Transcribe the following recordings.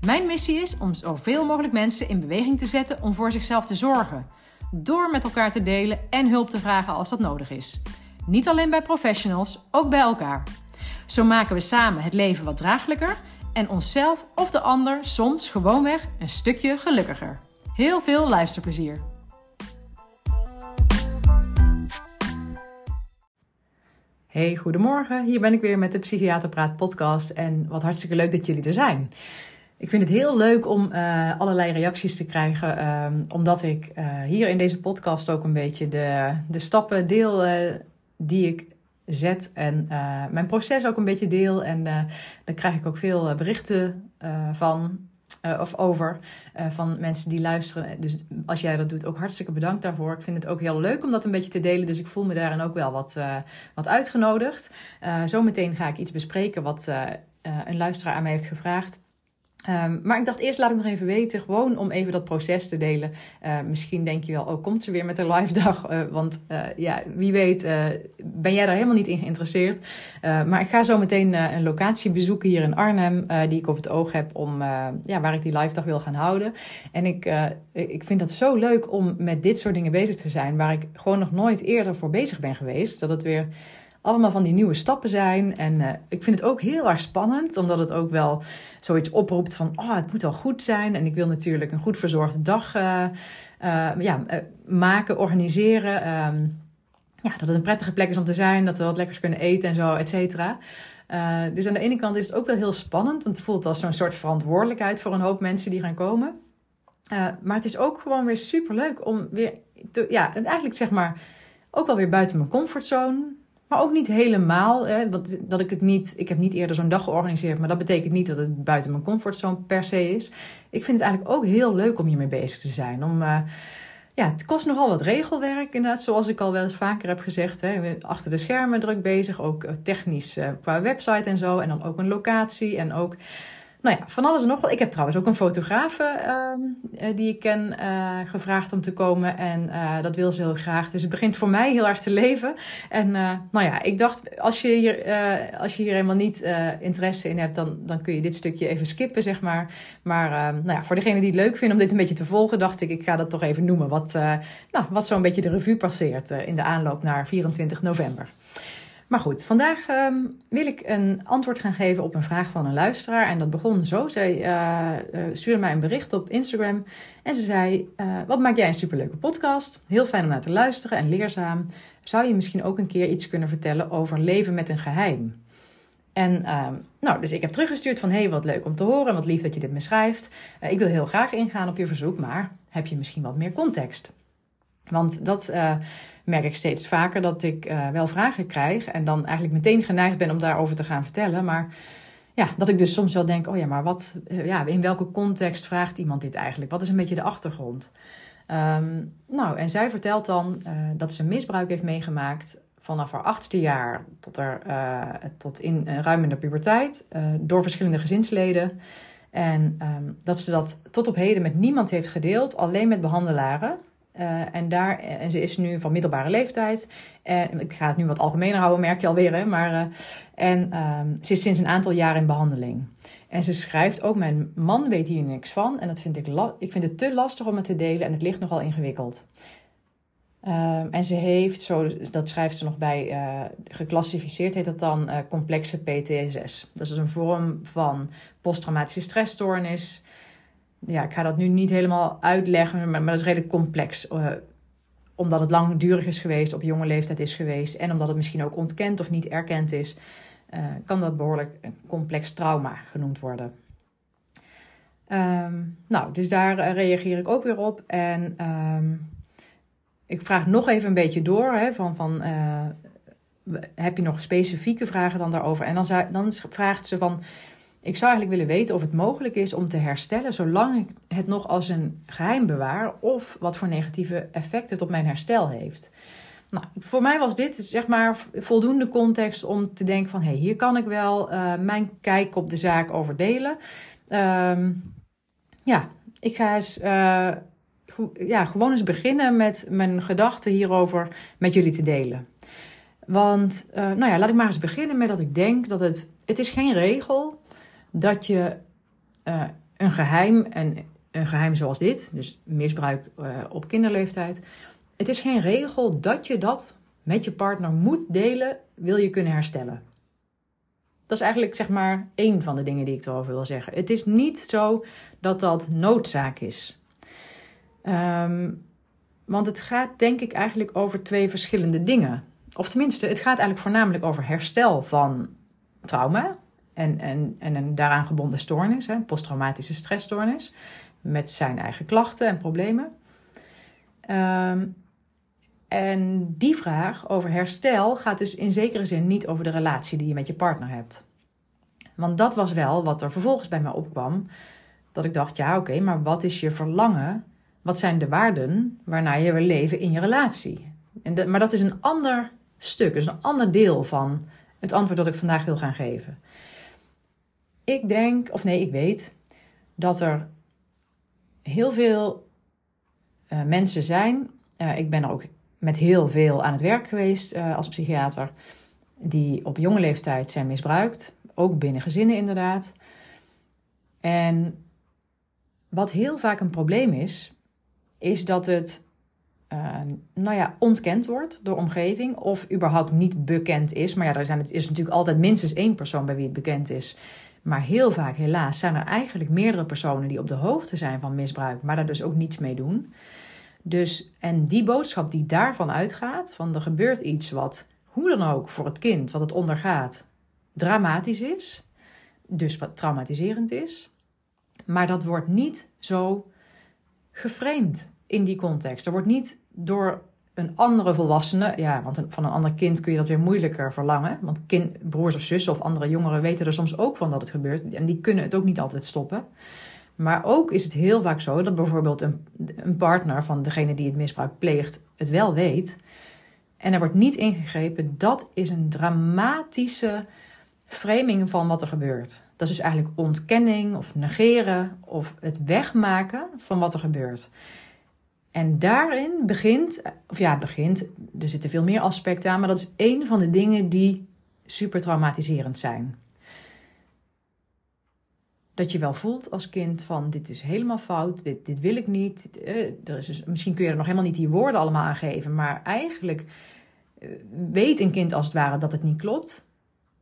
Mijn missie is om zoveel mogelijk mensen in beweging te zetten om voor zichzelf te zorgen. Door met elkaar te delen en hulp te vragen als dat nodig is. Niet alleen bij professionals, ook bij elkaar. Zo maken we samen het leven wat draaglijker en onszelf of de ander soms gewoonweg een stukje gelukkiger. Heel veel luisterplezier. Hey, goedemorgen. Hier ben ik weer met de Psychiater Praat podcast en wat hartstikke leuk dat jullie er zijn. Ik vind het heel leuk om uh, allerlei reacties te krijgen, um, omdat ik uh, hier in deze podcast ook een beetje de, de stappen deel uh, die ik zet en mijn proces ook een beetje deel. En daar krijg ik ook veel berichten van. of over van mensen die luisteren. Dus als jij dat doet, ook hartstikke bedankt daarvoor. Ik vind het ook heel leuk om dat een beetje te delen. Dus ik voel me daarin ook wel wat, wat uitgenodigd. zometeen ga ik iets bespreken wat een luisteraar aan mij heeft gevraagd. Um, maar ik dacht eerst laat ik nog even weten, gewoon om even dat proces te delen. Uh, misschien denk je wel, oh komt ze weer met een live dag? Uh, want uh, ja, wie weet ben jij daar helemaal niet in geïnteresseerd. maar ik ga zo meteen een locatie bezoeken hier in Arnhem, die ik op het oog heb om, ja, waar ik die live dag wil gaan houden. En ik, ik vind dat zo leuk om met dit soort dingen bezig te zijn, waar ik gewoon nog nooit eerder voor bezig ben geweest. Dat het weer allemaal van die nieuwe stappen zijn. En uh, ik vind het ook heel erg spannend, omdat het ook wel zoiets oproept van, oh, het moet wel goed zijn. En ik wil natuurlijk een goed verzorgde dag uh, uh, ja, maken, organiseren. Um, ja, dat het een prettige plek is om te zijn, dat we wat lekkers kunnen eten en zo, et cetera. dus aan de ene kant is het ook wel heel spannend, want het voelt als zo'n soort verantwoordelijkheid voor een hoop mensen die gaan komen. maar het is ook gewoon weer super leuk om weer, ja, eigenlijk zeg maar, ook wel weer buiten mijn comfortzone maar ook niet helemaal. Hè, want dat ik het niet. Ik heb niet eerder zo'n dag georganiseerd. Maar dat betekent niet dat het buiten mijn comfortzone per se is. Ik vind het eigenlijk ook heel leuk om hiermee bezig te zijn. Om. Uh, ja, het kost nogal wat regelwerk, inderdaad, zoals ik al wel eens vaker heb gezegd. Hè. Achter de schermen druk bezig, ook eh, technisch uh, qua website en zo. En dan ook een locatie en ook nou ja, van alles en nog wel. Ik heb trouwens ook een fotograaf uh, die ik ken uh, gevraagd om te komen. En uh, dat wil ze heel graag. Dus het begint voor mij heel erg te leven. En nou ja, ik dacht, als je hier, als je hier helemaal niet interesse in hebt, dan, dan kun je dit stukje even skippen, zeg maar. Maar nou ja, voor degene die het leuk vinden om dit een beetje te volgen, dacht ik, ik ga dat toch even noemen. Wat, nou, wat zo'n beetje de revue passeert in de aanloop naar 24 november. Maar goed, vandaag um, wil ik een antwoord gaan geven op een vraag van een luisteraar. En dat begon zo. Zij uh, stuurde mij een bericht op Instagram. En ze zei: uh, Wat maak jij een superleuke podcast? Heel fijn om naar te luisteren en leerzaam. Zou je misschien ook een keer iets kunnen vertellen over leven met een geheim? En uh, nou, dus ik heb teruggestuurd van hey, wat leuk om te horen, wat lief dat je dit me schrijft. Ik wil heel graag ingaan op je verzoek, maar heb je misschien wat meer context? Want dat merk ik steeds vaker dat ik uh, wel vragen krijg en dan eigenlijk meteen geneigd ben om daarover te gaan vertellen. Maar ja, dat ik dus soms wel denk, oh ja, maar wat, uh, ja, in welke context vraagt iemand dit eigenlijk? Wat is een beetje de achtergrond? Um, nou, en zij vertelt dan dat ze misbruik heeft meegemaakt vanaf haar achtste jaar tot, er, tot in ruim in de puberteit door verschillende gezinsleden. En um, dat ze dat tot op heden met niemand heeft gedeeld, alleen met behandelaren. Uh, en, daar, en ze is nu van middelbare leeftijd. En ik ga het nu wat algemener houden, merk je alweer. Hè? Maar, uh, en um, ze is sinds een aantal jaar in behandeling. En ze schrijft ook: Mijn man weet hier niks van. En dat vind ik, ik vind het te lastig om het te delen. En het ligt nogal ingewikkeld. Um, en ze heeft, zo, dat schrijft ze nog bij, uh, geclassificeerd heet dat dan complexe PTSS. Dat is een vorm van posttraumatische stressstoornis ja, ik ga dat nu niet helemaal uitleggen, maar, maar dat is redelijk complex. Uh, omdat het langdurig is geweest, op jonge leeftijd is geweest en omdat het misschien ook ontkend of niet erkend is, uh, kan dat behoorlijk een complex trauma genoemd worden. Um, nou, dus daar uh, reageer ik ook weer op. En um, ik vraag nog even een beetje door: hè, van, van, heb je nog specifieke vragen dan daarover? En dan, dan vraagt ze van Ik zou eigenlijk willen weten of het mogelijk is om te herstellen zolang ik het nog als een geheim bewaar of wat voor negatieve effecten het op mijn herstel heeft. Nou, voor mij was dit zeg maar voldoende context om te denken van hé, hey, hier kan ik wel uh, mijn kijk op de zaak over delen. Um, ja, ik ga eens uh, ja, gewoon eens beginnen met mijn gedachten hierover met jullie te delen. Want, uh, nou ja, laat ik maar eens beginnen met dat ik denk dat het, het is geen regel dat je uh, een geheim, en een geheim zoals dit, dus misbruik uh, op kinderleeftijd, het is geen regel dat je dat met je partner moet delen, wil je kunnen herstellen. Dat is eigenlijk zeg maar één van de dingen die ik erover wil zeggen. Het is niet zo dat dat noodzaak is. Um, want het gaat denk ik eigenlijk over twee verschillende dingen. Of tenminste, het gaat eigenlijk voornamelijk over herstel van trauma en, en, en een daaraan gebonden stoornis, een posttraumatische stressstoornis, met zijn eigen klachten en problemen. Um, en die vraag over herstel gaat dus in zekere zin niet over de relatie die je met je partner hebt. Want dat was wel wat er vervolgens bij mij opkwam. Dat ik dacht, ja oké, maar wat is je verlangen? Wat zijn de waarden waarnaar je wil leven in je relatie? En maar dat is een ander stuk, dus een ander deel van het antwoord dat ik vandaag wil gaan geven. Ik denk, of nee, ik weet dat er heel veel uh, mensen zijn. Uh, ik ben er ook met heel veel aan het werk geweest uh, als psychiater. Die op jonge leeftijd zijn misbruikt. Ook binnen gezinnen inderdaad. En wat heel vaak een probleem is, is dat het nou ja, ontkend wordt door omgeving of überhaupt niet bekend is. Maar ja, er zijn, is natuurlijk altijd minstens één persoon bij wie het bekend is. Maar heel vaak, helaas, zijn er eigenlijk meerdere personen die op de hoogte zijn van misbruik, maar daar dus ook niets mee doen. Dus, en die boodschap die daarvan uitgaat, van er gebeurt iets wat, hoe dan ook, voor het kind, wat het ondergaat, dramatisch is, dus wat traumatiserend is, maar dat wordt niet zo geframed in die context. Er wordt niet door een andere volwassene, ja, want van een ander kind kun je dat weer moeilijker verlangen. Want kind, broers of zussen of andere jongeren weten er soms ook van dat het gebeurt. En die kunnen het ook niet altijd stoppen. Maar ook is het heel vaak zo dat bijvoorbeeld een, een partner van degene die het misbruik pleegt het wel weet. En er wordt niet ingegrepen. Dat is een dramatische framing van wat er gebeurt. Dat is dus eigenlijk ontkenning of negeren of het wegmaken van wat er gebeurt. En daarin begint, of ja, begint, er zitten veel meer aspecten aan, maar dat is één van de dingen die super traumatiserend zijn dat je wel voelt als kind van dit is helemaal fout, dit, dit wil ik niet. Uh, er is dus, misschien kun je er nog helemaal niet die woorden allemaal aan geven, maar eigenlijk uh, weet een kind als het ware dat het niet klopt.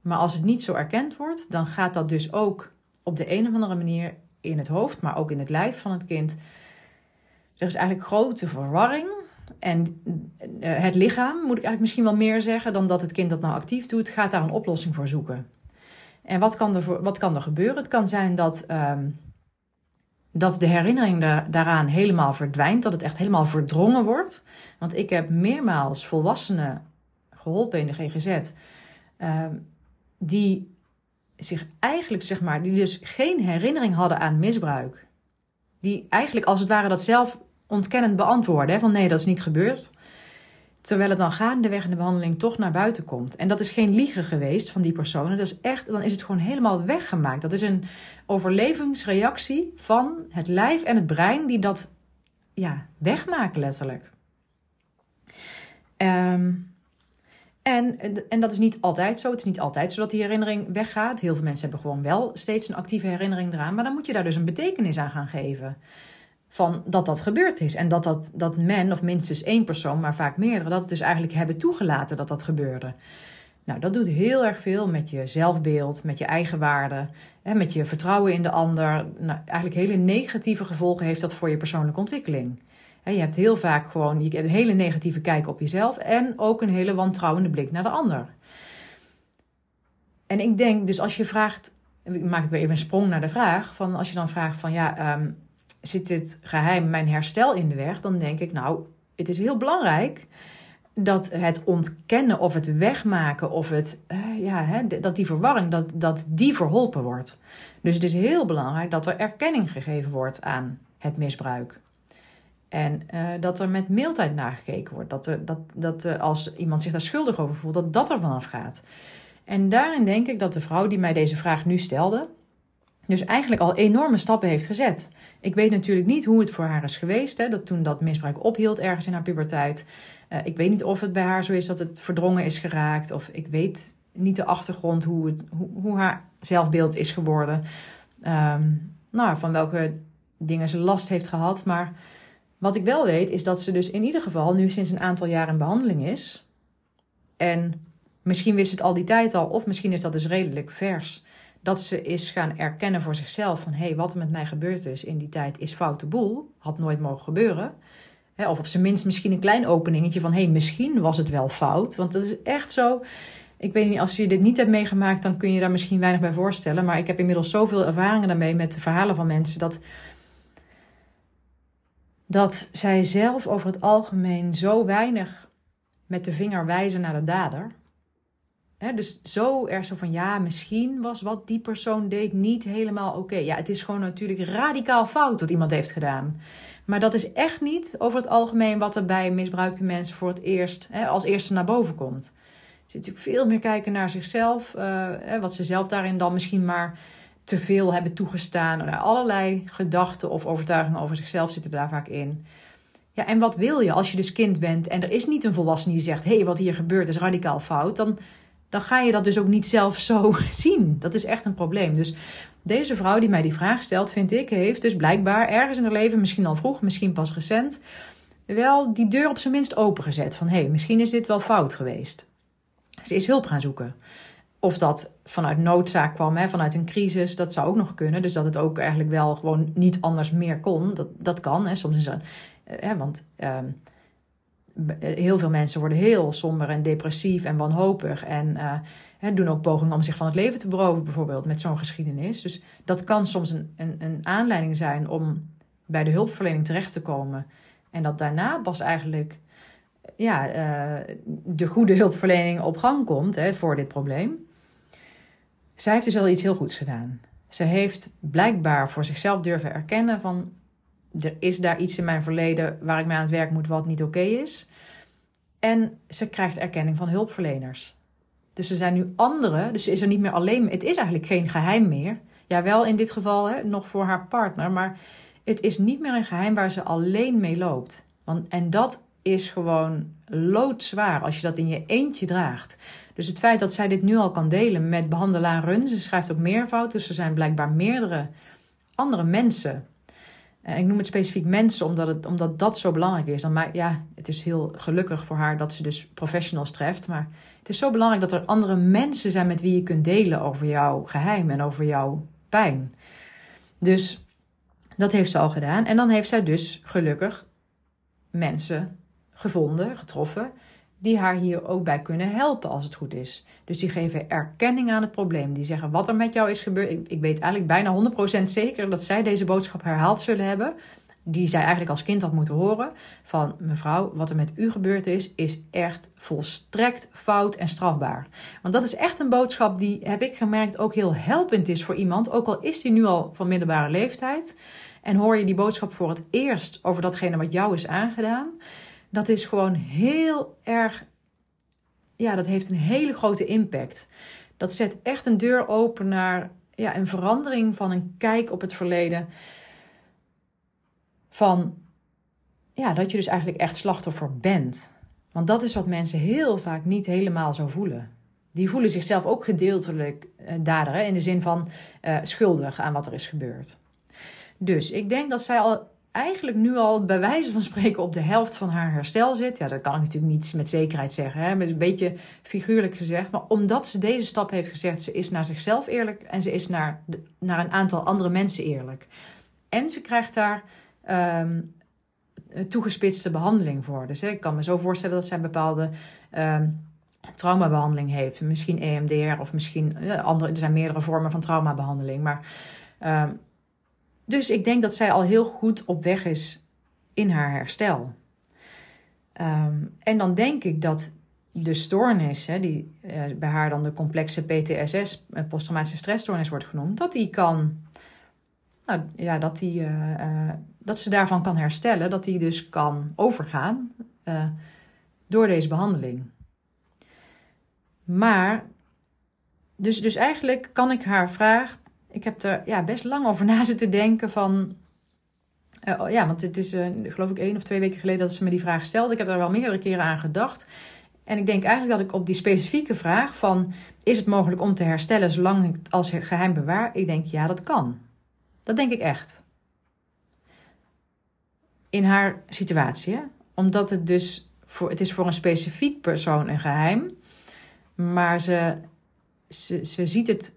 Maar als het niet zo erkend wordt, dan gaat dat dus ook op de een of andere manier in het hoofd, maar ook in het lijf van het kind. Er is eigenlijk grote verwarring. En uh, het lichaam, moet ik eigenlijk misschien wel meer zeggen dan dat het kind dat nou actief doet, gaat daar een oplossing voor zoeken. En wat kan er, wat kan er gebeuren? Het kan zijn dat, um, dat de herinnering daaraan helemaal verdwijnt, dat het echt helemaal verdrongen wordt. Want ik heb meermaals volwassenen geholpen in de GGZ, um, die zich eigenlijk, zeg maar, die dus geen herinnering hadden aan misbruik. Die eigenlijk als het ware dat zelf ontkennend beantwoorden. Van nee, dat is niet gebeurd. Terwijl het dan gaandeweg in de behandeling toch naar buiten komt. En dat is geen liegen geweest van die personen. Dat is echt, dan is het gewoon helemaal weggemaakt. Dat is een overlevingsreactie van het lijf en het brein die dat ja, wegmaken letterlijk. Um, en, en dat is niet altijd zo. Het is niet altijd zo dat die herinnering weggaat. Heel veel mensen hebben gewoon wel steeds een actieve herinnering eraan. Maar dan moet je daar dus een betekenis aan gaan geven van dat dat gebeurd is. En dat, dat, dat men, of minstens één persoon, maar vaak meerdere, dat het dus eigenlijk hebben toegelaten dat dat gebeurde. Nou, dat doet heel erg veel met je zelfbeeld, met je eigen waarde, hè, met je vertrouwen in de ander. Nou, eigenlijk hele negatieve gevolgen heeft dat voor je persoonlijke ontwikkeling. je hebt heel vaak gewoon je hebt een hele negatieve kijk op jezelf en ook een hele wantrouwende blik naar de ander. En ik denk, dus als je vraagt, maak ik weer even een sprong naar de vraag, van als je dan vraagt van ja, um, zit dit geheim mijn herstel in de weg, dan denk ik, nou, het is heel belangrijk dat het ontkennen of het wegmaken of het, uh, ja, hè, dat die verwarring, dat, dat die verholpen wordt. Dus het is heel belangrijk dat er erkenning gegeven wordt aan het misbruik. En uh, dat er met mildheid nagekeken wordt. Dat, er, dat, dat als iemand zich daar schuldig over voelt, dat dat er vanaf gaat. En daarin denk ik dat de vrouw die mij deze vraag nu stelde, dus eigenlijk al enorme stappen heeft gezet. Ik weet natuurlijk niet hoe het voor haar is geweest, hè, dat toen dat misbruik ophield ergens in haar puberteit. Uh, ik weet niet of het bij haar zo is dat het verdrongen is geraakt, of ik weet niet de achtergrond hoe, het, hoe, hoe haar zelfbeeld is geworden. Um, nou, van welke dingen ze last heeft gehad. Maar wat ik wel weet is dat ze dus in ieder geval nu sinds een aantal jaar in behandeling is. En misschien wist het al die tijd al, of misschien is dat dus redelijk vers. Dat ze is gaan erkennen voor zichzelf van hé, hey, wat er met mij gebeurd is in die tijd is foute boel. Had nooit mogen gebeuren. Of op zijn minst misschien een klein openingetje van hé, hey, misschien was het wel fout. Want dat is echt zo. Ik weet niet, als je dit niet hebt meegemaakt, dan kun je daar misschien weinig bij voorstellen. Maar ik heb inmiddels zoveel ervaringen daarmee met de verhalen van mensen dat dat zij zelf over het algemeen zo weinig met de vinger wijzen naar de dader. Dus zo er zo van ja, misschien was wat die persoon deed niet helemaal oké. Ja, het is gewoon natuurlijk radicaal fout wat iemand heeft gedaan. Maar dat is echt niet over het algemeen wat er bij misbruikte mensen voor het eerst als eerste naar boven komt. Ze natuurlijk veel meer kijken naar zichzelf, uh, wat ze zelf daarin dan misschien maar te veel hebben toegestaan. Allerlei gedachten of overtuigingen over zichzelf zitten daar vaak in. Ja, en wat wil je als je dus kind bent en er is niet een volwassene die zegt: hé, hey, wat hier gebeurt is radicaal fout? Dan, dan ga je dat dus ook niet zelf zo zien. Dat is echt een probleem. Dus deze vrouw die mij die vraag stelt, vind ik, heeft dus blijkbaar ergens in haar leven, misschien al vroeg, misschien pas recent, wel die deur op zijn minst opengezet. Van hé, hey, misschien is dit wel fout geweest. Ze is hulp gaan zoeken. Of dat vanuit noodzaak kwam, hè, vanuit een crisis, dat zou ook nog kunnen. Dus dat het ook eigenlijk wel gewoon niet anders meer kon. Dat, dat kan. Hè. Soms is er, hè, want uh, heel veel mensen worden heel somber en depressief en wanhopig. En hè, doen ook pogingen om zich van het leven te beroven, bijvoorbeeld met zo'n geschiedenis. Dus dat kan soms een, een, een aanleiding zijn om bij de hulpverlening terecht te komen. En dat daarna pas eigenlijk ja, uh, de goede hulpverlening op gang komt voor dit probleem. Zij heeft dus wel iets heel goeds gedaan. Ze heeft blijkbaar voor zichzelf durven erkennen van er is daar iets in mijn verleden waar ik mee aan het werk moet wat niet oké is. En ze krijgt erkenning van hulpverleners. Dus er zijn nu anderen, dus is er niet meer alleen, het is eigenlijk geen geheim meer. Ja, wel in dit geval hè, nog voor haar partner, maar het is niet meer een geheim waar ze alleen mee loopt. Want, en dat is gewoon loodzwaar als je dat in je eentje draagt. Dus het feit dat zij dit nu al kan delen met behandelaren, ze schrijft ook meervoud, dus er zijn blijkbaar meerdere andere mensen. En ik noem het specifiek mensen omdat, het, omdat dat zo belangrijk is. Dan, maar ja, het is heel gelukkig voor haar dat ze dus professionals treft. Maar het is zo belangrijk dat er andere mensen zijn met wie je kunt delen over jouw geheim en over jouw pijn. Dus dat heeft ze al gedaan. En dan heeft zij dus gelukkig mensen gevonden, getroffen, die haar hier ook bij kunnen helpen als het goed is. Dus die geven erkenning aan het probleem. Die zeggen wat er met jou is gebeurd. Ik, weet eigenlijk bijna 100% zeker dat zij deze boodschap herhaald zullen hebben. Die zij eigenlijk als kind had moeten horen. Van mevrouw, wat er met u gebeurd is, is echt volstrekt fout en strafbaar. Want dat is echt een boodschap die, heb ik gemerkt, ook heel helpend is voor iemand. Ook al is die nu al van middelbare leeftijd. En hoor je die boodschap voor het eerst over datgene wat jou is aangedaan dat is gewoon heel erg. Ja, dat heeft een hele grote impact. Dat zet echt een deur open naar ja, een verandering van een kijk op het verleden. Van ja, dat je dus eigenlijk echt slachtoffer bent. Want dat is wat mensen heel vaak niet helemaal zo voelen. Die voelen zichzelf ook gedeeltelijk uh, dader, hè, in de zin van uh, schuldig aan wat er is gebeurd. Dus ik denk dat zij al eigenlijk nu al bij wijze van spreken op de helft van haar herstel zit. Ja, dat kan ik natuurlijk niet met zekerheid zeggen, hè, met een beetje figuurlijk gezegd. Maar omdat ze deze stap heeft gezegd, ze is naar zichzelf eerlijk en ze is naar, naar een aantal andere mensen eerlijk. En ze krijgt daar um, toegespitste behandeling voor. Dus hè, ik kan me zo voorstellen dat zij een bepaalde um, traumabehandeling heeft. Misschien EMDR of misschien uh, andere, er zijn meerdere vormen van traumabehandeling. Maar um, dus ik denk dat zij al heel goed op weg is in haar herstel. Ehm, en dan denk ik dat de stoornis, hè, die uh, bij haar dan de complexe PTSS, uh, posttraumatische stressstoornis wordt genoemd, dat die kan, nou ja, dat, die, uh, dat ze daarvan kan herstellen, dat die dus kan overgaan door deze behandeling. Maar, dus, dus eigenlijk kan ik haar vraag, ik heb er ja, best lang over na zitten denken van, uh, ja, want het is uh, geloof ik één of twee weken geleden dat ze me die vraag stelde. Ik heb daar wel meerdere keren aan gedacht. En ik denk eigenlijk dat ik op die specifieke vraag van... is het mogelijk om te herstellen zolang ik het als geheim bewaar? Ik denk, ja, dat kan. Dat denk ik echt. In haar situatie. Omdat het dus... Voor, het is voor een specifiek persoon een geheim. Maar ze, ze, ze ziet het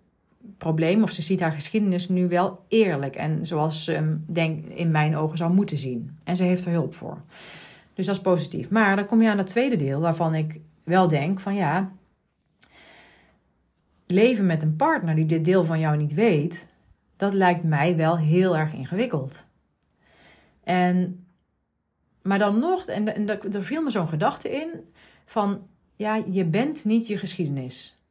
probleem of ze ziet haar geschiedenis nu wel eerlijk. En zoals ze denk, in mijn ogen zou moeten zien. En ze heeft er hulp voor. Dus dat is positief. Maar dan kom je aan het tweede deel waarvan ik wel denk van ja, leven met een partner die dit deel van jou niet weet, dat lijkt mij wel heel erg ingewikkeld. En, maar dan nog, en, en er viel me zo'n gedachte in van ja, je bent niet je geschiedenis.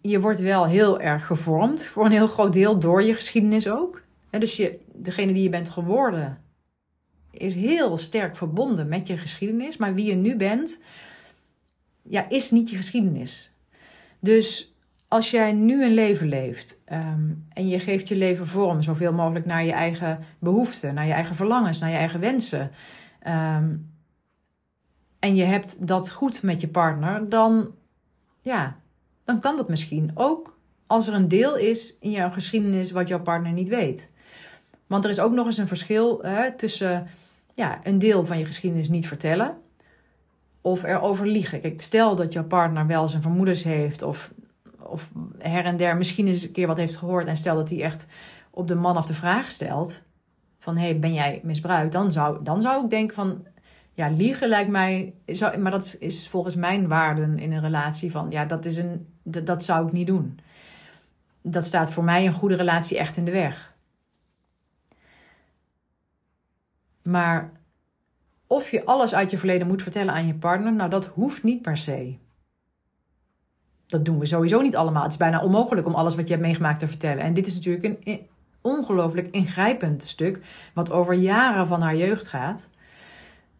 Je wordt wel heel erg gevormd, voor een heel groot deel door je geschiedenis ook. dus je, degene die je bent geworden, is heel sterk verbonden met je geschiedenis. Maar wie je nu bent, ja, is niet je geschiedenis. Dus als jij nu een leven leeft ehm, en je geeft je leven vorm zoveel mogelijk naar je eigen behoeften, naar je eigen verlangens, naar je eigen wensen. Ehm, en je hebt dat goed met je partner, dan, ja, dan kan dat misschien ook als er een deel is in jouw geschiedenis wat jouw partner niet weet. Want er is ook nog eens een verschil hè, tussen ja, een deel van je geschiedenis niet vertellen of erover liegen. Kijk, stel dat jouw partner wel zijn vermoedens heeft of, of her en der misschien eens een keer wat heeft gehoord en stel dat hij echt op de man of de vraag stelt van hey, ben jij misbruikt? Dan zou, dan zou ik denken van ja, liegen lijkt mij, maar dat is volgens mijn waarden in een relatie van ja, dat, is een, dat, dat zou ik niet doen. Dat staat voor mij een goede relatie echt in de weg. Maar of je alles uit je verleden moet vertellen aan je partner, nou dat hoeft niet per se. Dat doen we sowieso niet allemaal. Het is bijna onmogelijk om alles wat je hebt meegemaakt te vertellen. En dit is natuurlijk een ongelooflijk ingrijpend stuk, wat over jaren van haar jeugd gaat.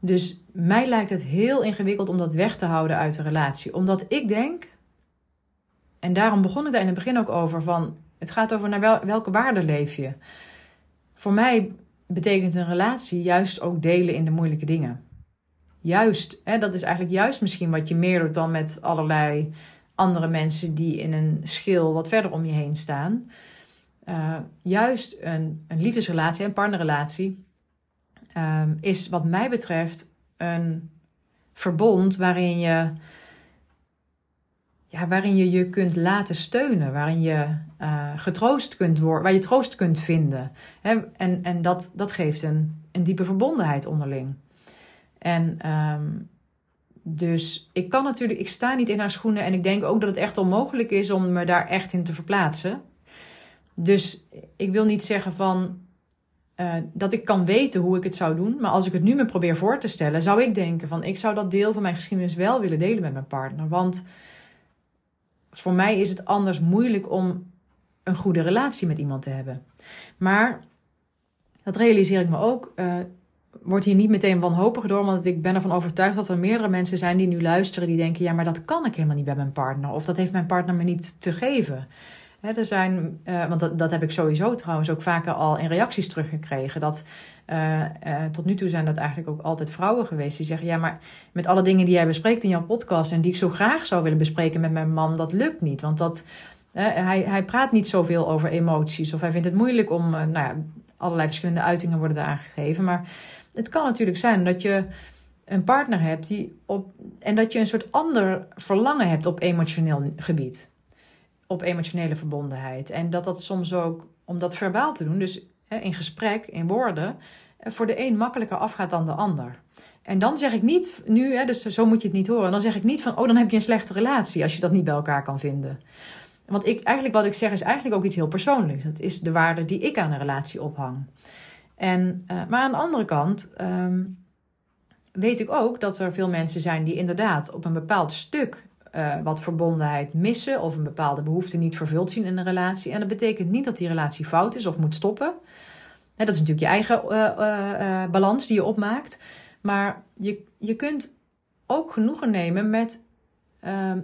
Dus mij lijkt het heel ingewikkeld om dat weg te houden uit de relatie. Omdat ik denk, en daarom begon ik daar in het begin ook over, van het gaat over naar welke waarde leef je. Voor mij betekent een relatie juist ook delen in de moeilijke dingen. Juist, hè, dat is eigenlijk juist misschien wat je meer doet dan met allerlei andere mensen die in een schil wat verder om je heen staan. Uh, juist een, een liefdesrelatie, een partnerrelatie, um, is wat mij betreft een verbond waarin je, ja, waarin je je kunt laten steunen, waarin je uh, getroost kunt worden, waar je troost kunt vinden. En, en dat, dat geeft een, een diepe verbondenheid onderling. En um, dus ik kan natuurlijk, ik sta niet in haar schoenen en ik denk ook dat het echt onmogelijk is om me daar echt in te verplaatsen. Dus ik wil niet zeggen van uh, dat ik kan weten hoe ik het zou doen. Maar als ik het nu me probeer voor te stellen, zou ik denken van ik zou dat deel van mijn geschiedenis wel willen delen met mijn partner. Want voor mij is het anders moeilijk om een goede relatie met iemand te hebben. Maar dat realiseer ik me ook. Uh, word hier niet meteen wanhopig door, want ik ben ervan overtuigd dat er meerdere mensen zijn die nu luisteren die denken: ja, maar dat kan ik helemaal niet bij mijn partner, of dat heeft mijn partner me niet te geven. Er zijn, uh, want dat, dat heb ik sowieso trouwens ook vaker al in reacties teruggekregen. Dat uh, uh, tot nu toe zijn dat eigenlijk ook altijd vrouwen geweest die zeggen: Ja, maar met alle dingen die jij bespreekt in jouw podcast en die ik zo graag zou willen bespreken met mijn man, dat lukt niet. Want dat, hij, hij praat niet zoveel over emoties of hij vindt het moeilijk om, nou ja, allerlei verschillende uitingen worden daar aangegeven. Maar het kan natuurlijk zijn dat je een partner hebt die op. en dat je een soort ander verlangen hebt op emotioneel gebied. Op emotionele verbondenheid. En dat dat soms ook, om dat verbaal te doen, dus in gesprek, in woorden, voor de een makkelijker afgaat dan de ander. En dan zeg ik niet, nu, hè, dus zo moet je het niet horen, dan zeg ik niet van, oh, dan heb je een slechte relatie als je dat niet bij elkaar kan vinden. Want ik, eigenlijk wat ik zeg is eigenlijk ook iets heel persoonlijks. Dat is de waarde die ik aan een relatie ophang. En, uh, maar aan de andere kant, um, weet ik ook dat er veel mensen zijn die inderdaad op een bepaald stuk uh, wat verbondenheid missen of een bepaalde behoefte niet vervuld zien in een relatie. En dat betekent niet dat die relatie fout is of moet stoppen. dat is natuurlijk je eigen uh, balans die je opmaakt. Maar je, je kunt ook genoegen nemen met,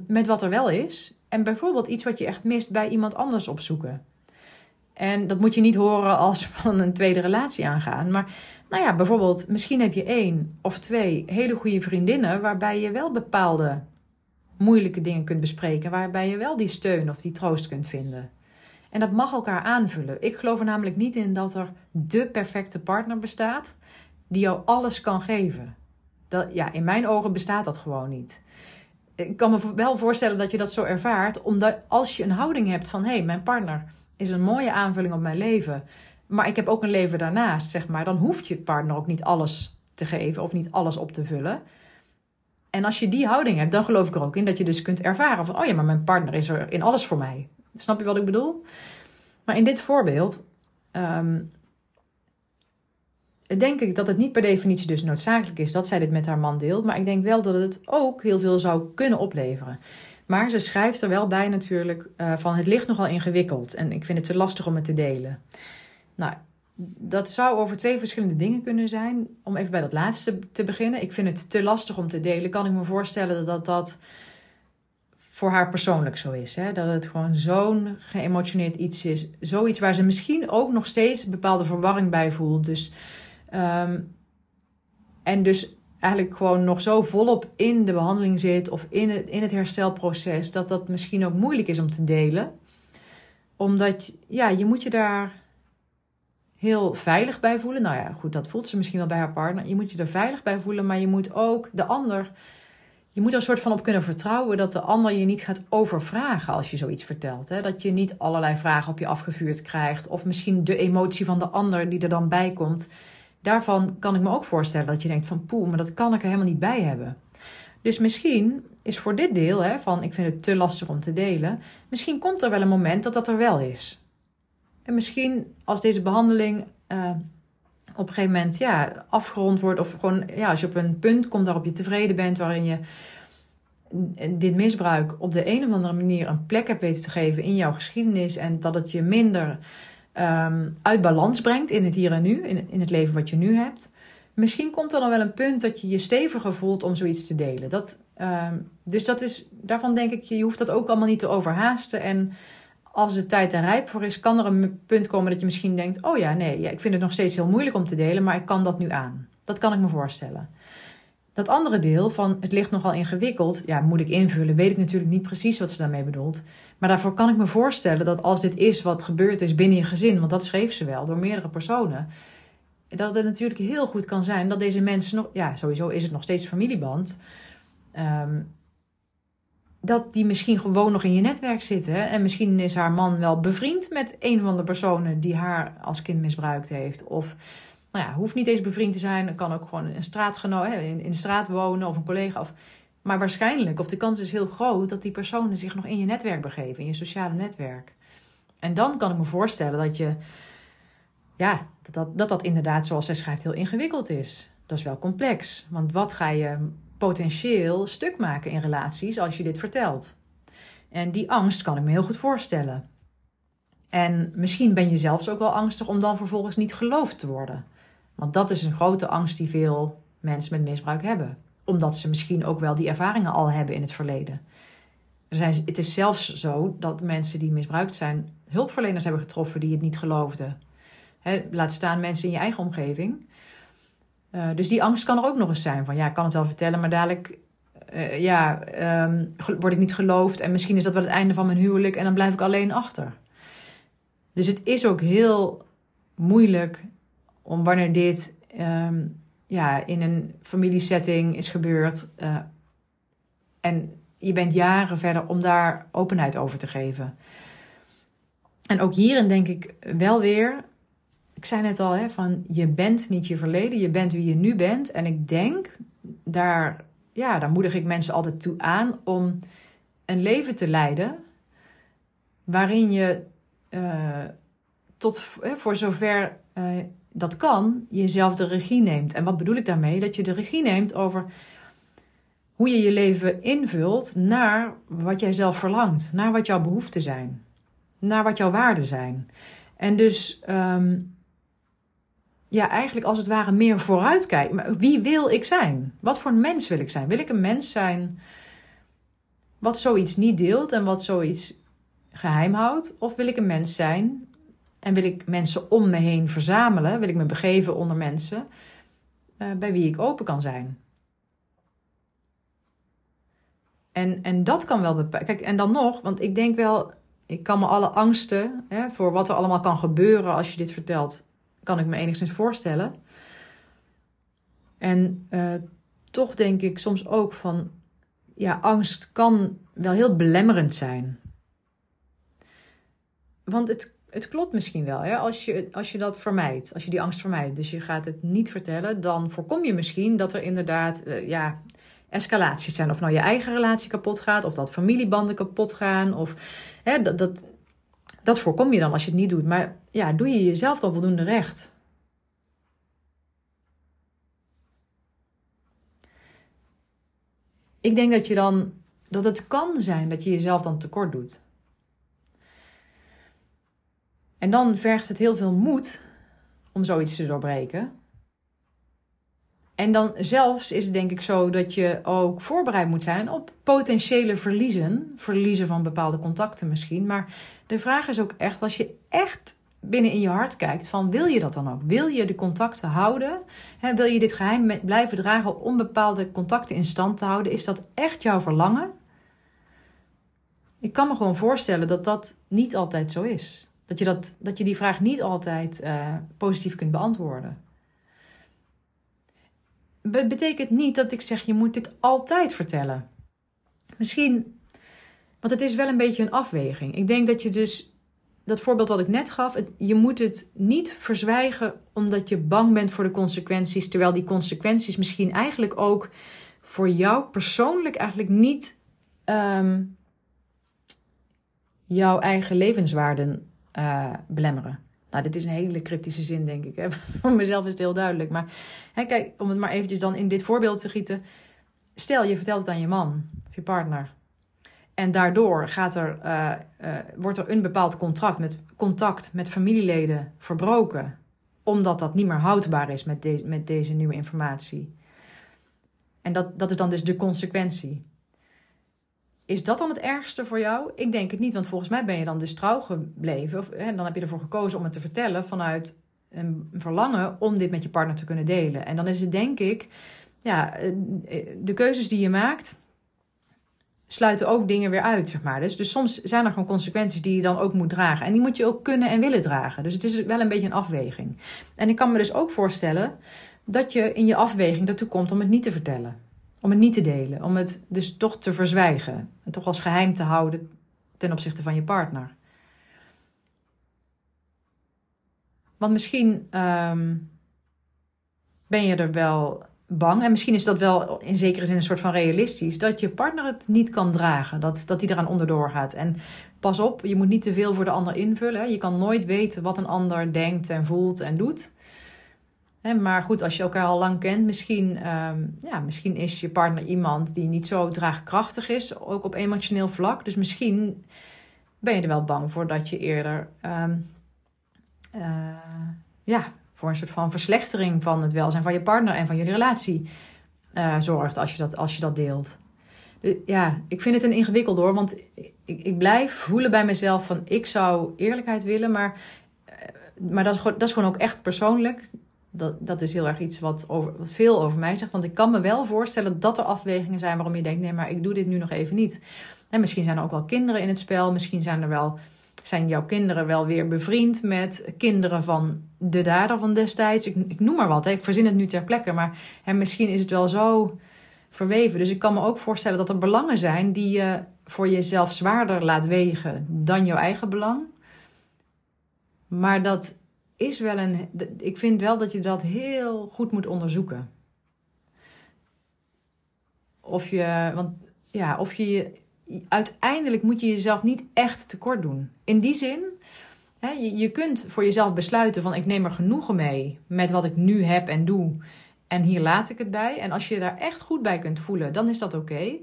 met wat er wel is. En bijvoorbeeld iets wat je echt mist bij iemand anders opzoeken. En dat moet je niet horen als van een tweede relatie aangaan. Maar nou ja, bijvoorbeeld, misschien heb je één of twee hele goede vriendinnen waarbij je wel bepaalde moeilijke dingen kunt bespreken, waarbij je wel die steun of die troost kunt vinden. En dat mag elkaar aanvullen. Ik geloof er namelijk niet in dat er de perfecte partner bestaat die jou alles kan geven. Dat, ja, in mijn ogen bestaat dat gewoon niet. Ik kan me wel voorstellen dat je dat zo ervaart, omdat als je een houding hebt van hé, hey, mijn partner is een mooie aanvulling op mijn leven, maar ik heb ook een leven daarnaast, zeg maar, dan hoeft je partner ook niet alles te geven of niet alles op te vullen. En als je die houding hebt, dan geloof ik er ook in dat je dus kunt ervaren van, oh ja, maar mijn partner is er in alles voor mij. Snap je wat ik bedoel? Maar in dit voorbeeld um, denk ik dat het niet per definitie dus noodzakelijk is dat zij dit met haar man deelt. Maar ik denk wel dat het ook heel veel zou kunnen opleveren. Maar ze schrijft er wel bij natuurlijk uh, van het ligt nogal ingewikkeld en ik vind het te lastig om het te delen. Nou, dat zou over twee verschillende dingen kunnen zijn. Om even bij dat laatste te beginnen. Ik vind het te lastig om te delen. Kan ik me voorstellen dat dat voor haar persoonlijk zo is. Hè? Dat het gewoon zo'n geëmotioneerd iets is. Zoiets waar ze misschien ook nog steeds bepaalde verwarring bij voelt. Dus, um, en dus eigenlijk gewoon nog zo volop in de behandeling zit of in het, in het herstelproces. Dat dat misschien ook moeilijk is om te delen. Omdat ja, je moet je daar heel veilig bij voelen. Nou ja, goed, dat voelt ze misschien wel bij haar partner. Je moet je er veilig bij voelen, maar je moet ook de ander. Je moet er een soort van op kunnen vertrouwen dat de ander je niet gaat overvragen als je zoiets vertelt. Hè? Dat je niet allerlei vragen op je afgevuurd krijgt. Of misschien de emotie van de ander die er dan bij komt. Daarvan kan ik me ook voorstellen dat je denkt van poeh, maar dat kan ik er helemaal niet bij hebben. Dus misschien is voor dit deel, hè, van ik vind het te lastig om te delen, misschien komt er wel een moment dat dat er wel is. En misschien als deze behandeling uh, op een gegeven moment ja, afgerond wordt, of gewoon ja, als je op een punt komt waarop je tevreden bent, waarin je dit misbruik op de een of andere manier een plek hebt weten te geven in jouw geschiedenis en dat het je minder um, uit balans brengt in het hier en nu, in, in het leven wat je nu hebt. Misschien komt er dan wel een punt dat je je steviger voelt om zoiets te delen. Dat, um, dus dat is, daarvan denk ik, je hoeft dat ook allemaal niet te overhaasten. En als de tijd er rijp voor is, kan er een punt komen dat je misschien denkt: Oh ja, nee, ja, ik vind het nog steeds heel moeilijk om te delen, maar ik kan dat nu aan. Dat kan ik me voorstellen. Dat andere deel van het ligt nogal ingewikkeld, ja, moet ik invullen, weet ik natuurlijk niet precies wat ze daarmee bedoelt. Maar daarvoor kan ik me voorstellen dat als dit is wat gebeurd is binnen je gezin, want dat schreef ze wel door meerdere personen, dat het natuurlijk heel goed kan zijn dat deze mensen nog, ja, sowieso is het nog steeds familieband. Um, dat die misschien gewoon nog in je netwerk zitten. En misschien is haar man wel bevriend met een van de personen die haar als kind misbruikt heeft. Of nou ja, hoeft niet eens bevriend te zijn. Kan ook gewoon een straatgenoot, in, in de straat wonen of een collega. Of, maar waarschijnlijk, of de kans is heel groot dat die personen zich nog in je netwerk begeven, in je sociale netwerk. En dan kan ik me voorstellen dat je, ja, dat dat, dat, dat inderdaad, zoals zij schrijft, heel ingewikkeld is. Dat is wel complex. Want wat ga je potentieel stuk maken in relaties als je dit vertelt. En die angst kan ik me heel goed voorstellen. En misschien ben je zelfs ook wel angstig om dan vervolgens niet geloofd te worden. Want dat is een grote angst die veel mensen met misbruik hebben. Omdat ze misschien ook wel die ervaringen al hebben in het verleden. Er zijn, het is zelfs zo dat mensen die misbruikt zijn hulpverleners hebben getroffen die het niet geloofden. laat staan mensen in je eigen omgeving. Uh, dus die angst kan er ook nog eens zijn. Van ja, ik kan het wel vertellen, maar dadelijk uh, ja, um, word ik niet geloofd. En misschien is dat wel het einde van mijn huwelijk en dan blijf ik alleen achter. Dus het is ook heel moeilijk om wanneer dit um, ja, in een familiesetting is gebeurd. Uh, en je bent jaren verder om daar openheid over te geven. En ook hierin denk ik wel weer ik zei net al, hè, van je bent niet je verleden, je bent wie je nu bent. En ik denk, daar, ja, daar moedig ik mensen altijd toe aan om een leven te leiden waarin je uh, tot, voor zover uh, dat kan, jezelf de regie neemt. En wat bedoel ik daarmee? Dat je de regie neemt over hoe je je leven invult naar wat jij zelf verlangt, naar wat jouw behoeften zijn, naar wat jouw waarden zijn. En dus ehm, ja, eigenlijk als het ware meer vooruitkijken. Wie wil ik zijn? Wat voor een mens wil ik zijn? Wil ik een mens zijn wat zoiets niet deelt en wat zoiets geheim houdt? Of wil ik een mens zijn en wil ik mensen om me heen verzamelen? Wil ik me begeven onder mensen uh, bij wie ik open kan zijn? En, en dat kan wel bepalen. Kijk, en dan nog, want ik denk wel, ik kan me alle angsten hè, voor wat er allemaal kan gebeuren als je dit vertelt, kan ik me enigszins voorstellen. En uh, toch denk ik soms ook van, ja, angst kan wel heel belemmerend zijn. Want het, het klopt misschien wel, hè? Als, je, als je dat vermijdt, als je die angst vermijdt. Dus je gaat het niet vertellen, dan voorkom je misschien dat er inderdaad uh, ja, escalaties zijn. Of nou je eigen relatie kapot gaat, of dat familiebanden kapot gaan. Of hè, dat, dat, dat voorkom je dan als je het niet doet. Maar ja, doe je jezelf dan voldoende recht? Ik denk dat je dan dat het kan zijn dat je jezelf dan tekort doet. En dan vergt het heel veel moed om zoiets te doorbreken. En dan zelfs is het denk ik zo dat je ook voorbereid moet zijn op potentiële verliezen. Verliezen van bepaalde contacten misschien. Maar de vraag is ook echt, als je echt binnen in je hart kijkt, van wil je dat dan ook? Wil je de contacten houden? wil je dit geheim blijven dragen om bepaalde contacten in stand te houden? Is dat echt jouw verlangen? Ik kan me gewoon voorstellen dat dat niet altijd zo is. Dat je, dat, dat je die vraag niet altijd uh, positief kunt beantwoorden betekent niet dat ik zeg je moet dit altijd vertellen. Misschien, want het is wel een beetje een afweging. Ik denk dat je dus, dat voorbeeld wat ik net gaf, je moet het niet verzwijgen omdat je bang bent voor de consequenties, terwijl die consequenties misschien eigenlijk ook voor jou persoonlijk eigenlijk niet um, jouw eigen levenswaarden uh, belemmeren. Nou, dit is een hele cryptische zin, denk ik. Hè? Voor mezelf is het heel duidelijk. Maar hè, kijk, om het maar eventjes dan in dit voorbeeld te gieten. Stel, je vertelt het aan je man of je partner. En daardoor gaat er, uh, uh, wordt er een bepaald contract met, contact met familieleden verbroken. Omdat dat niet meer houdbaar is met, met deze nieuwe informatie. En dat, dat is dan dus de consequentie. Is dat dan het ergste voor jou? Ik denk het niet, want volgens mij ben je dan dus trouw gebleven. Of, hè, dan heb je ervoor gekozen om het te vertellen vanuit een verlangen om dit met je partner te kunnen delen. En dan is het denk ik, ja, eh, de keuzes die je maakt sluiten ook dingen weer uit, zeg maar. Dus, dus soms zijn er gewoon consequenties die je dan ook moet dragen. En die moet je ook kunnen en willen dragen. Dus het is wel een beetje een afweging. En ik kan me dus ook voorstellen dat je in je afweging ertoe komt om het niet te vertellen. Om het niet te delen, om het dus toch te verzwijgen. En toch als geheim te houden ten opzichte van je partner. Want misschien um, ben je er wel bang, en misschien is dat wel in zekere zin een soort van realistisch, dat je partner het niet kan dragen, dat, dat die eraan onderdoor gaat. En pas op, je moet niet te veel voor de ander invullen. Je kan nooit weten wat een ander denkt en voelt en doet maar goed, als je elkaar al lang kent, misschien, um, ja, misschien is je partner iemand die niet zo draagkrachtig is, ook op emotioneel vlak. Dus misschien ben je er wel bang voor dat je eerder um, uh, ja, voor een soort van verslechtering van het welzijn van je partner en van jullie relatie uh, zorgt als je dat, als je dat deelt. Dus, ja, ik vind het een ingewikkeld hoor, want ik, ik blijf voelen bij mezelf van ik zou eerlijkheid willen, maar, uh, maar dat, is, dat is gewoon ook echt persoonlijk dat, dat is heel erg iets wat, over, wat veel over mij zegt. Want ik kan me wel voorstellen dat er afwegingen zijn waarom je denkt: nee, maar ik doe dit nu nog even niet. En misschien zijn er ook wel kinderen in het spel. Misschien zijn er wel. Zijn jouw kinderen wel weer bevriend met kinderen van de dader van destijds? Ik, ik noem maar wat, hè. ik verzin het nu ter plekke. Maar hè, misschien is het wel zo verweven. Dus ik kan me ook voorstellen dat er belangen zijn die je voor jezelf zwaarder laat wegen dan jouw eigen belang. Maar dat is wel een. Ik vind wel dat je dat heel goed moet onderzoeken. Of je. Want ja, of je. Uiteindelijk moet je jezelf niet echt tekort doen. In die zin. je, je kunt voor jezelf besluiten van ik neem er genoegen mee met wat ik nu heb en doe. En hier laat ik het bij. En als je daar echt goed bij kunt voelen, dan is dat oké.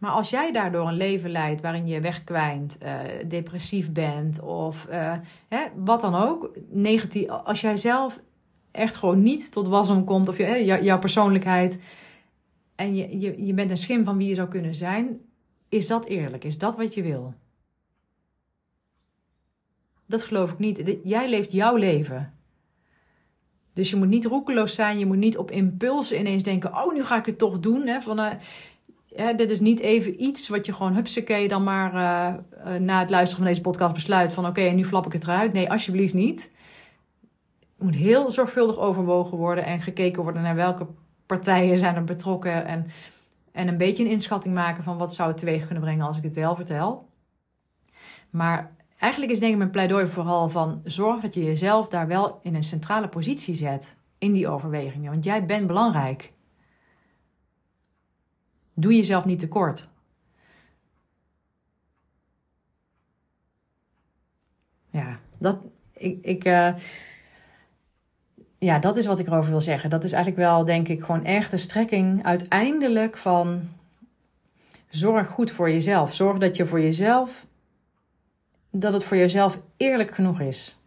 Maar als jij daardoor een leven leidt waarin je wegkwijnt, uh, depressief bent of uh, hè, wat dan ook, negatief, als jij zelf echt gewoon niet tot wasdom komt of je, hè, jouw persoonlijkheid en je, je, je bent een schim van wie je zou kunnen zijn, is dat eerlijk? Is dat wat je wil? Dat geloof ik niet. Jij leeft jouw leven. Dus je moet niet roekeloos zijn. Je moet niet op impulsen ineens denken: oh, nu ga ik het toch doen. Hè, van, uh, ja, dit is niet even iets wat je gewoon hupsakee dan maar uh, uh, na het luisteren van deze podcast besluit van oké, okay, nu flap ik het eruit. Nee, alsjeblieft niet. Het moet heel zorgvuldig overwogen worden en gekeken worden naar welke partijen zijn er betrokken. En, en een beetje een inschatting maken van wat zou het teweeg kunnen brengen als ik dit wel vertel. Maar eigenlijk is denk ik mijn pleidooi vooral van zorg dat je jezelf daar wel in een centrale positie zet in die overwegingen. Want jij bent belangrijk. Doe jezelf niet tekort. Ja, dat, ik, ik, uh, ja, dat is wat ik erover wil zeggen. Dat is eigenlijk wel, denk ik, gewoon echt de strekking uiteindelijk van zorg goed voor jezelf. Zorg dat je voor jezelf, dat het voor jezelf eerlijk genoeg is.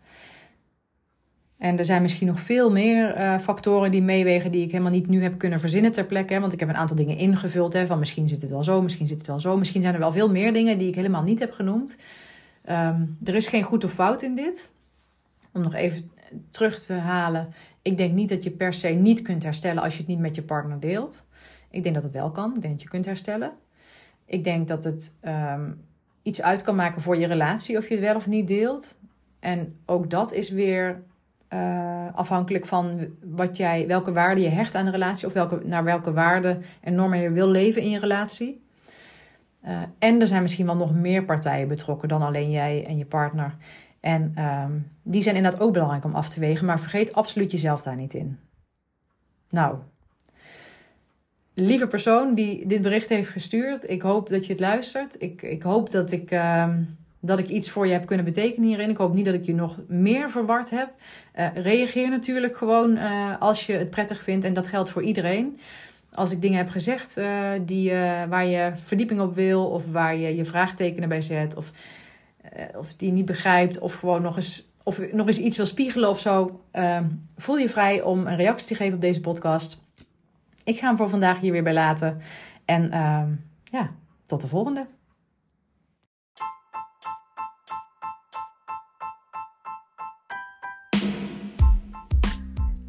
En er zijn misschien nog veel meer uh, factoren die meewegen die ik helemaal niet nu heb kunnen verzinnen ter plekke. Want ik heb een aantal dingen ingevuld. Hè, van misschien zit het wel zo, misschien zit het wel zo. Misschien zijn er wel veel meer dingen die ik helemaal niet heb genoemd. Um, er is geen goed of fout in dit. Om nog even terug te halen. Ik denk niet dat je per se niet kunt herstellen als je het niet met je partner deelt. Ik denk dat het wel kan. Ik denk dat je kunt herstellen. Ik denk dat het um, iets uit kan maken voor je relatie of je het wel of niet deelt. En ook dat is weer uh, afhankelijk van wat jij, welke waarde je hecht aan de relatie of welke, naar welke waarden en normen je wil leven in je relatie. Uh, en er zijn misschien wel nog meer partijen betrokken dan alleen jij en je partner. En um, die zijn inderdaad ook belangrijk om af te wegen, maar vergeet absoluut jezelf daar niet in. Nou, lieve persoon die dit bericht heeft gestuurd, ik hoop dat je het luistert. Ik, ik hoop dat ik. Uh, dat ik iets voor je heb kunnen betekenen hierin. Ik hoop niet dat ik je nog meer verward heb. Uh, reageer natuurlijk gewoon uh, als je het prettig vindt. En dat geldt voor iedereen. Als ik dingen heb gezegd uh, die, waar je verdieping op wil, of waar je je vraagtekenen bij zet, of, of die niet begrijpt, of gewoon nog eens, of nog eens iets wil spiegelen of zo, voel je vrij om een reactie te geven op deze podcast. Ik ga hem voor vandaag hier weer bij laten. En ja, tot de volgende.